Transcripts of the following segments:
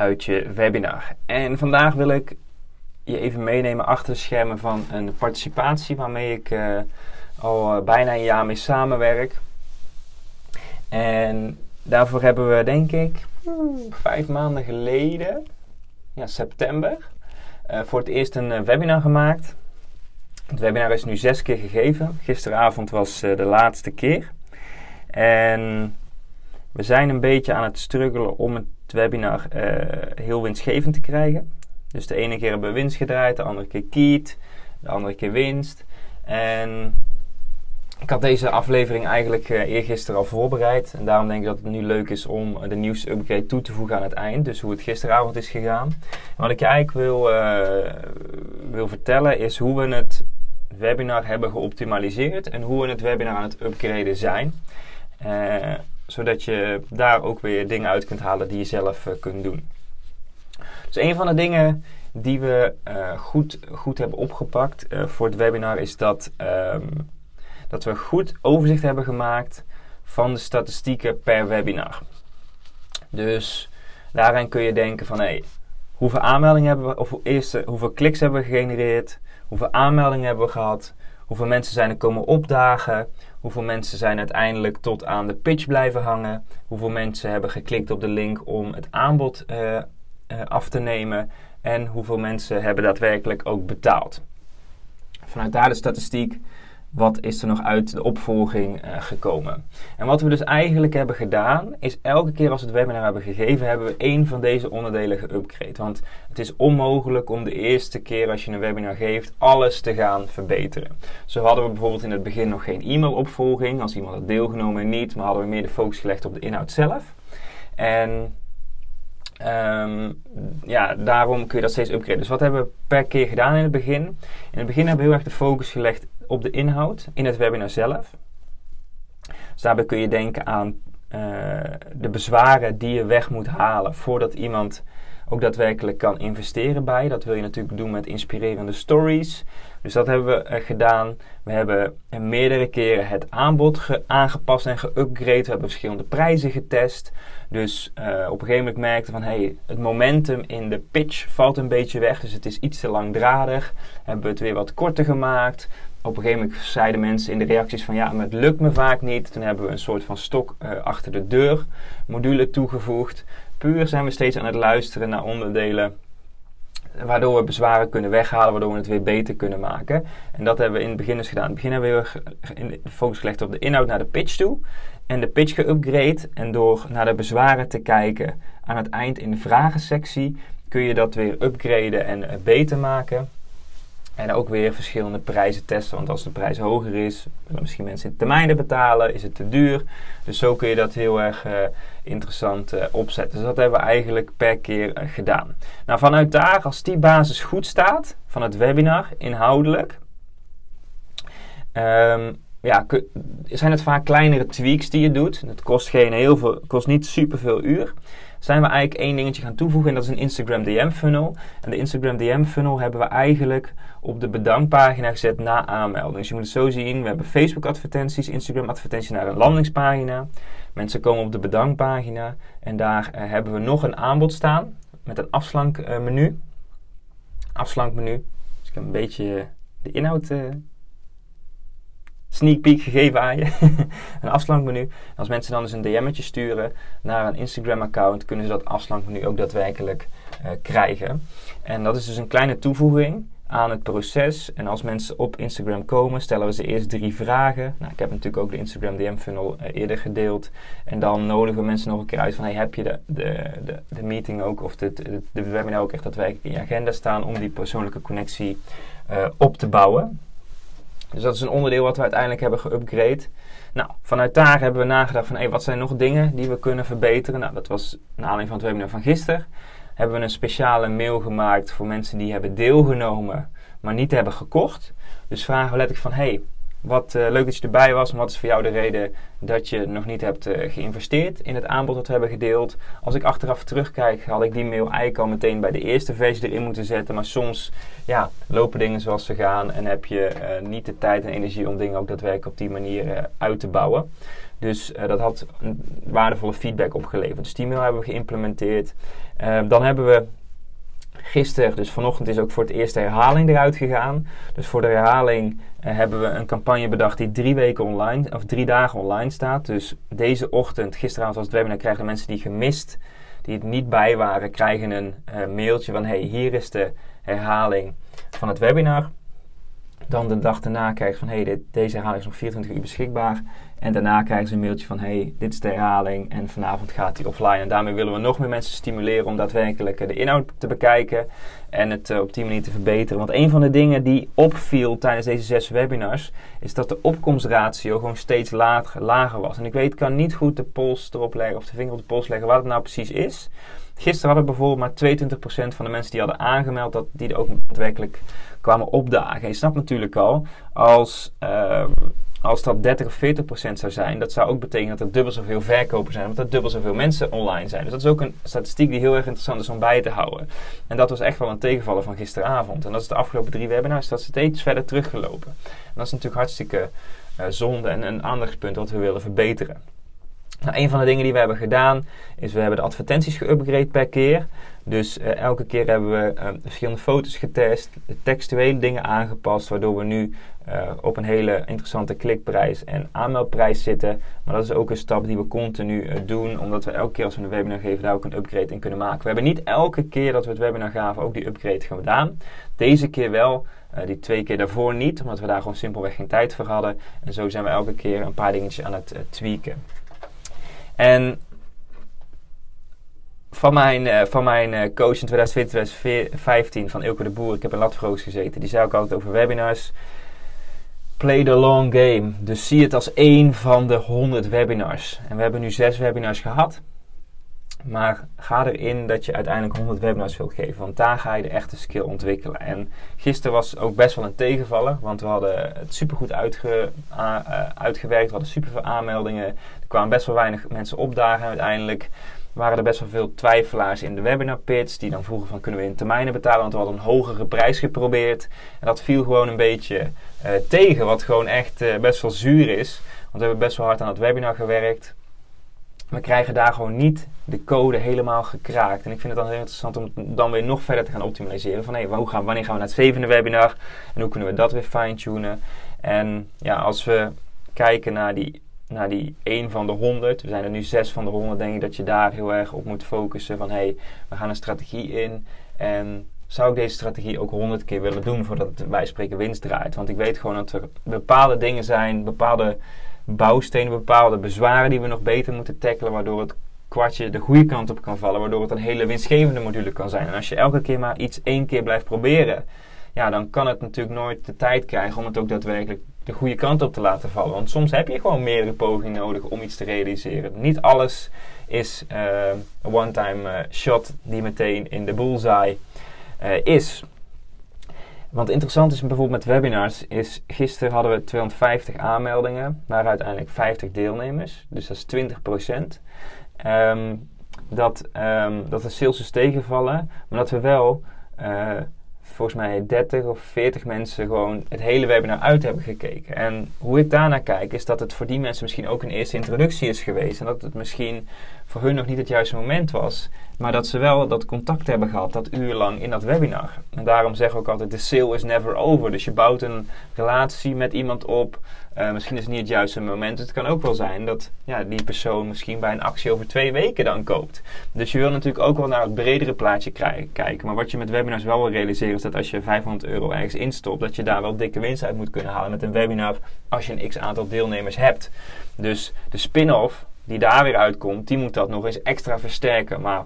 Uit je webinar. En vandaag wil ik je even meenemen achter de schermen van een participatie waarmee ik eh, al eh, bijna een jaar mee samenwerk. En daarvoor hebben we, denk ik, vijf maanden geleden, ja, september, eh, voor het eerst een webinar gemaakt. Het webinar is nu zes keer gegeven. Gisteravond was de laatste keer. En we zijn een beetje aan het struggelen om webinar heel winstgevend te krijgen. Dus de ene keer hebben we winst gedraaid, de andere keer kiet, de andere keer winst. En ik had deze aflevering eigenlijk uh, eergisteren al voorbereid. En daarom denk ik dat het nu leuk is om de nieuwste upgrade toe te voegen aan het eind. Dus hoe het gisteravond is gegaan. Wat ik eigenlijk wil, uh, wil vertellen is hoe we het webinar hebben geoptimaliseerd. En hoe we het webinar aan het upgraden zijn. Zodat je daar ook weer dingen uit kunt halen die je zelf kunt doen. Dus een van de dingen die we uh, goed, goed hebben opgepakt uh, voor het webinar is dat, um, dat we goed overzicht hebben gemaakt van de statistieken per webinar. Dus daarin kun je denken van hey, hoeveel aanmeldingen hebben we, of eerst, hoeveel kliks hebben we gegenereerd, hoeveel aanmeldingen hebben we gehad, hoeveel mensen zijn er komen opdagen, hoeveel mensen zijn uiteindelijk tot aan de pitch blijven hangen, hoeveel mensen hebben geklikt op de link om het aanbod uh, uh, af te nemen en hoeveel mensen hebben daadwerkelijk ook betaald. Vanuit daar de statistiek, wat is er nog uit de opvolging uh, gekomen. En wat we dus eigenlijk hebben gedaan, is elke keer als we het webinar hebben gegeven, hebben we één van deze onderdelen geüpgrade. Want het is onmogelijk om de eerste keer als je een webinar geeft, alles te gaan verbeteren. Zo hadden we bijvoorbeeld in het begin nog geen e-mailopvolging, als iemand had deelgenomen niet, maar hadden we meer de focus gelegd op de inhoud zelf. En Um, ja, daarom kun je dat steeds upgraden. Dus wat hebben we per keer gedaan in het begin? In het begin hebben we heel erg de focus gelegd op de inhoud in het webinar zelf. Dus daarbij kun je denken aan uh, de bezwaren die je weg moet halen voordat iemand ook daadwerkelijk kan investeren bij. Dat wil je natuurlijk doen met inspirerende stories. Dus dat hebben we uh, gedaan. We hebben meerdere keren het aanbod aangepast en geüpgrade. We hebben verschillende prijzen getest. Dus op een gegeven moment merkte van hey, het momentum in de pitch valt een beetje weg. Dus het is iets te langdradig. Hebben we het weer wat korter gemaakt. Op een gegeven moment zeiden mensen in de reacties van ja, maar het lukt me vaak niet. Toen hebben we een soort van stok uh, achter de deur module toegevoegd. Puur zijn we steeds aan het luisteren naar onderdelen waardoor we bezwaren kunnen weghalen, waardoor we het weer beter kunnen maken. En dat hebben we in het begin dus gedaan. In het begin hebben we de focus gelegd op de inhoud naar de pitch toe. En de pitch geüpgrade. En door naar de bezwaren te kijken aan het eind in de vragensectie kun je dat weer upgraden en uh, beter maken. En ook weer verschillende prijzen testen. Want als de prijs hoger is, willen misschien mensen termijnen betalen. Is het te duur? Dus zo kun je dat heel erg uh, interessant uh, opzetten. Dus dat hebben we eigenlijk per keer uh, gedaan. Nou, vanuit daar, als die basis goed staat van het webinar, inhoudelijk. Um, ja, zijn het vaak kleinere tweaks die je doet. Het kost, geen heel veel, kost niet superveel uur. Zijn we eigenlijk één dingetje gaan toevoegen en dat is een Instagram DM funnel. En de Instagram DM funnel hebben we eigenlijk op de bedankpagina gezet na aanmelding. Dus je moet het zo zien, we hebben Facebook advertenties, Instagram advertenties naar een landingspagina. Mensen komen op de bedankpagina en daar uh, hebben we nog een aanbod staan met een afslankmenu. Uh, afslankmenu. Dus ik heb een beetje de inhoud uh, sneak peek gegeven aan je. een afslankmenu. Als mensen dan eens een DM'tje sturen naar een Instagram-account, kunnen ze dat afslankmenu ook daadwerkelijk uh, krijgen. En dat is dus een kleine toevoeging aan het proces. En als mensen op Instagram komen, stellen we ze eerst drie vragen. Nou, ik heb natuurlijk ook de Instagram DM funnel uh, eerder gedeeld. En dan nodigen we mensen nog een keer uit van hey, heb je de, de, de, meeting ook of de, de, webinar ook echt daadwerkelijk in je agenda staan om die persoonlijke connectie uh, op te bouwen. Dus dat is een onderdeel wat we uiteindelijk hebben geüpgrade. Nou, vanuit daar hebben we nagedacht van, hey, wat zijn nog dingen die we kunnen verbeteren? Nou, dat was naar aanleiding van het webinar van gisteren. Hebben we een speciale mail gemaakt voor mensen die hebben deelgenomen, maar niet hebben gekocht. Dus vragen we letterlijk van, hey, wat uh, leuk dat je erbij was. En wat is voor jou de reden dat je nog niet hebt uh, geïnvesteerd in het aanbod dat we hebben gedeeld? Als ik achteraf terugkijk, had ik die mail eigenlijk al meteen bij de eerste versie erin moeten zetten. Maar soms ja, lopen dingen zoals ze gaan en heb je uh, niet de tijd en energie om dingen ook daadwerkelijk op die manier uit te bouwen. Dus dat had waardevolle feedback opgeleverd. Dus die mail hebben we geïmplementeerd. dan hebben we gisteren, dus vanochtend is ook voor het eerst de herhaling eruit gegaan. Dus voor de herhaling uh, hebben we een campagne bedacht die drie weken online, of drie dagen online staat. Dus deze ochtend, gisteravond was het webinar, krijgen mensen die gemist, die het niet bij waren, krijgen een uh, mailtje van hey, hier is de herhaling van het webinar. Dan de dag daarna krijg je van hey, deze herhaling is nog 24 uur beschikbaar. En daarna krijgen ze een mailtje van hey, dit is de herhaling en vanavond gaat die offline. En daarmee willen we nog meer mensen stimuleren om daadwerkelijk de inhoud te bekijken en het uh, op die manier te verbeteren. Want een van de dingen die opviel tijdens deze zes webinars is dat de opkomstratio gewoon steeds lager, lager was. En ik weet, kan niet goed de pols erop leggen of de vinger op de pols leggen wat het nou precies is. Gisteren hadden bijvoorbeeld maar 22% van de mensen die hadden aangemeld dat die er ook daadwerkelijk kwamen opdagen. Je snapt natuurlijk al, als, uh, als dat 30 of 40 procent zou zijn, dat zou ook betekenen dat er dubbel zoveel verkopen zijn, omdat er dubbel zoveel mensen online zijn. Dus dat is ook een statistiek die heel erg interessant is om bij te houden. En dat was echt wel een tegenvaller van gisteravond. En dat is de afgelopen drie webinars, dat is steeds verder teruggelopen. En dat is natuurlijk hartstikke uh, zonde en een aandachtspunt wat we willen verbeteren. Nou, een van de dingen die we hebben gedaan is we hebben de advertenties geüpgrade per keer. Dus uh, elke keer hebben we uh, verschillende foto's getest, textuele dingen aangepast, waardoor we nu uh, op een hele interessante klikprijs en aanmeldprijs zitten. Maar dat is ook een stap die we continu doen, omdat we elke keer als we een webinar geven daar ook een upgrade in kunnen maken. We hebben niet elke keer dat we het webinar gaven ook die upgrade gedaan. Deze keer wel. die twee keer daarvoor niet, omdat we daar gewoon simpelweg geen tijd voor hadden. En zo zijn we elke keer een paar dingetjes aan het tweaken. En van mijn, uh, van mijn uh, coach in 2014-2015 van Ilke de Boer, ik heb in Latverhoogst gezeten, die zei ook altijd over webinars. Play the long game. Dus zie het als één van de 100 webinars. En we hebben nu zes webinars gehad. Maar ga erin dat je uiteindelijk 100 webinars wilt geven. Want daar ga je de echte skill ontwikkelen. En gisteren was ook best wel een tegenvaller. Want we hadden het supergoed uitge, uh, uitgewerkt. We hadden superveel aanmeldingen. Er kwamen best wel weinig mensen opdagen. En uiteindelijk waren er best wel veel twijfelaars in de webinar pitch. Die dan vroegen van kunnen we in termijnen betalen. Want we hadden een hogere prijs geprobeerd. En dat viel gewoon een beetje uh, tegen. Wat gewoon echt uh, best wel zuur is. Want we hebben best wel hard aan het webinar gewerkt we krijgen daar gewoon niet de code helemaal gekraakt. En ik vind het dan heel interessant om dan weer nog verder te gaan optimaliseren. Van hey, hoe gaan, wanneer gaan we naar het zevende webinar? En hoe kunnen we dat weer fine-tunen? En ja, als we kijken naar die, naar die 1 van de 100, we zijn er nu 6 van de 100, denk ik dat je daar heel erg op moet focussen. Van hey, we gaan een strategie in. En zou ik deze strategie ook 100 keer willen doen voordat het wij spreken winst draait? Want ik weet gewoon dat er bepaalde dingen zijn, bepaalde bouwstenen, bepaalde bezwaren die we nog beter moeten tackelen, waardoor het kwartje de goede kant op kan vallen, waardoor het een hele winstgevende module kan zijn. En als je elke keer maar iets één keer blijft proberen, ja, dan kan het natuurlijk nooit de tijd krijgen om het ook daadwerkelijk de goede kant op te laten vallen. Want soms heb je gewoon meerdere pogingen nodig om iets te realiseren. Niet alles is uh, een one-time uh, shot die meteen in de bullseye uh, is. Want interessant is bijvoorbeeld met webinars, is gisteren hadden we 250 aanmeldingen, maar uiteindelijk 50 deelnemers. Dus dat is 20 procent. Um, dat, um, dat de sales is tegenvallen, maar dat we wel uh, volgens mij 30 of 40 mensen gewoon het hele webinar uit hebben gekeken. En hoe ik daarnaar kijk, is dat het voor die mensen misschien ook een eerste introductie is geweest. En dat het misschien voor hun nog niet het juiste moment was. Maar dat ze wel dat contact hebben gehad, dat uur lang in dat webinar. En daarom zeg ik ook altijd, de sale is never over. Dus je bouwt een relatie met iemand op. Uh, misschien is het niet het juiste moment. Het kan ook wel zijn dat ja, die persoon misschien bij een actie over twee weken dan koopt. Dus je wil natuurlijk ook wel naar het bredere plaatje kijken. Maar wat je met webinars wel wil realiseren is dat als je 500 euro ergens instopt, dat je daar wel dikke winst uit moet kunnen halen met een webinar als je een x aantal deelnemers hebt. Dus de spin-off die daar weer uitkomt, die moet dat nog eens extra versterken. Maar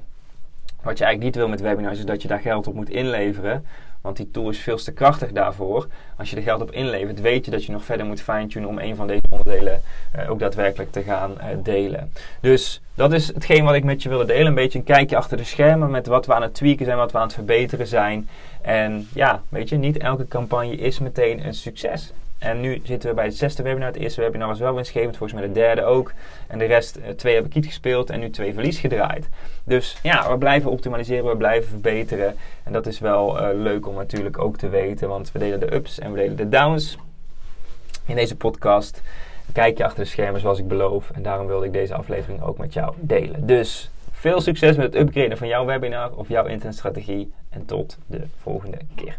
wat je eigenlijk niet wil met webinars is dat je daar geld op moet inleveren. Want die tool is veel te krachtig daarvoor. Als je er geld op inlevert, weet je dat je nog verder moet fine-tunen om een van deze onderdelen uh, ook daadwerkelijk te gaan uh, delen. Dus dat is hetgeen wat ik met je wilde delen. Een beetje een kijkje achter de schermen met wat we aan het tweaken zijn, wat we aan het verbeteren zijn. En ja, weet je, niet elke campagne is meteen een succes. En nu zitten we bij het zesde webinar. Het eerste webinar was wel winstgevend, volgens mij de derde ook. En de rest, uh, twee heb ik niet gespeeld en nu twee verlies gedraaid. Dus ja, we blijven optimaliseren, we blijven verbeteren. En dat is wel uh, leuk om natuurlijk ook te weten, want we delen de ups en we delen de downs in deze podcast. Kijk je achter de schermen zoals ik beloof. En daarom wilde ik deze aflevering ook met jou delen. Dus veel succes met het upgraden van jouw webinar of jouw internetstrategie. En tot de volgende keer.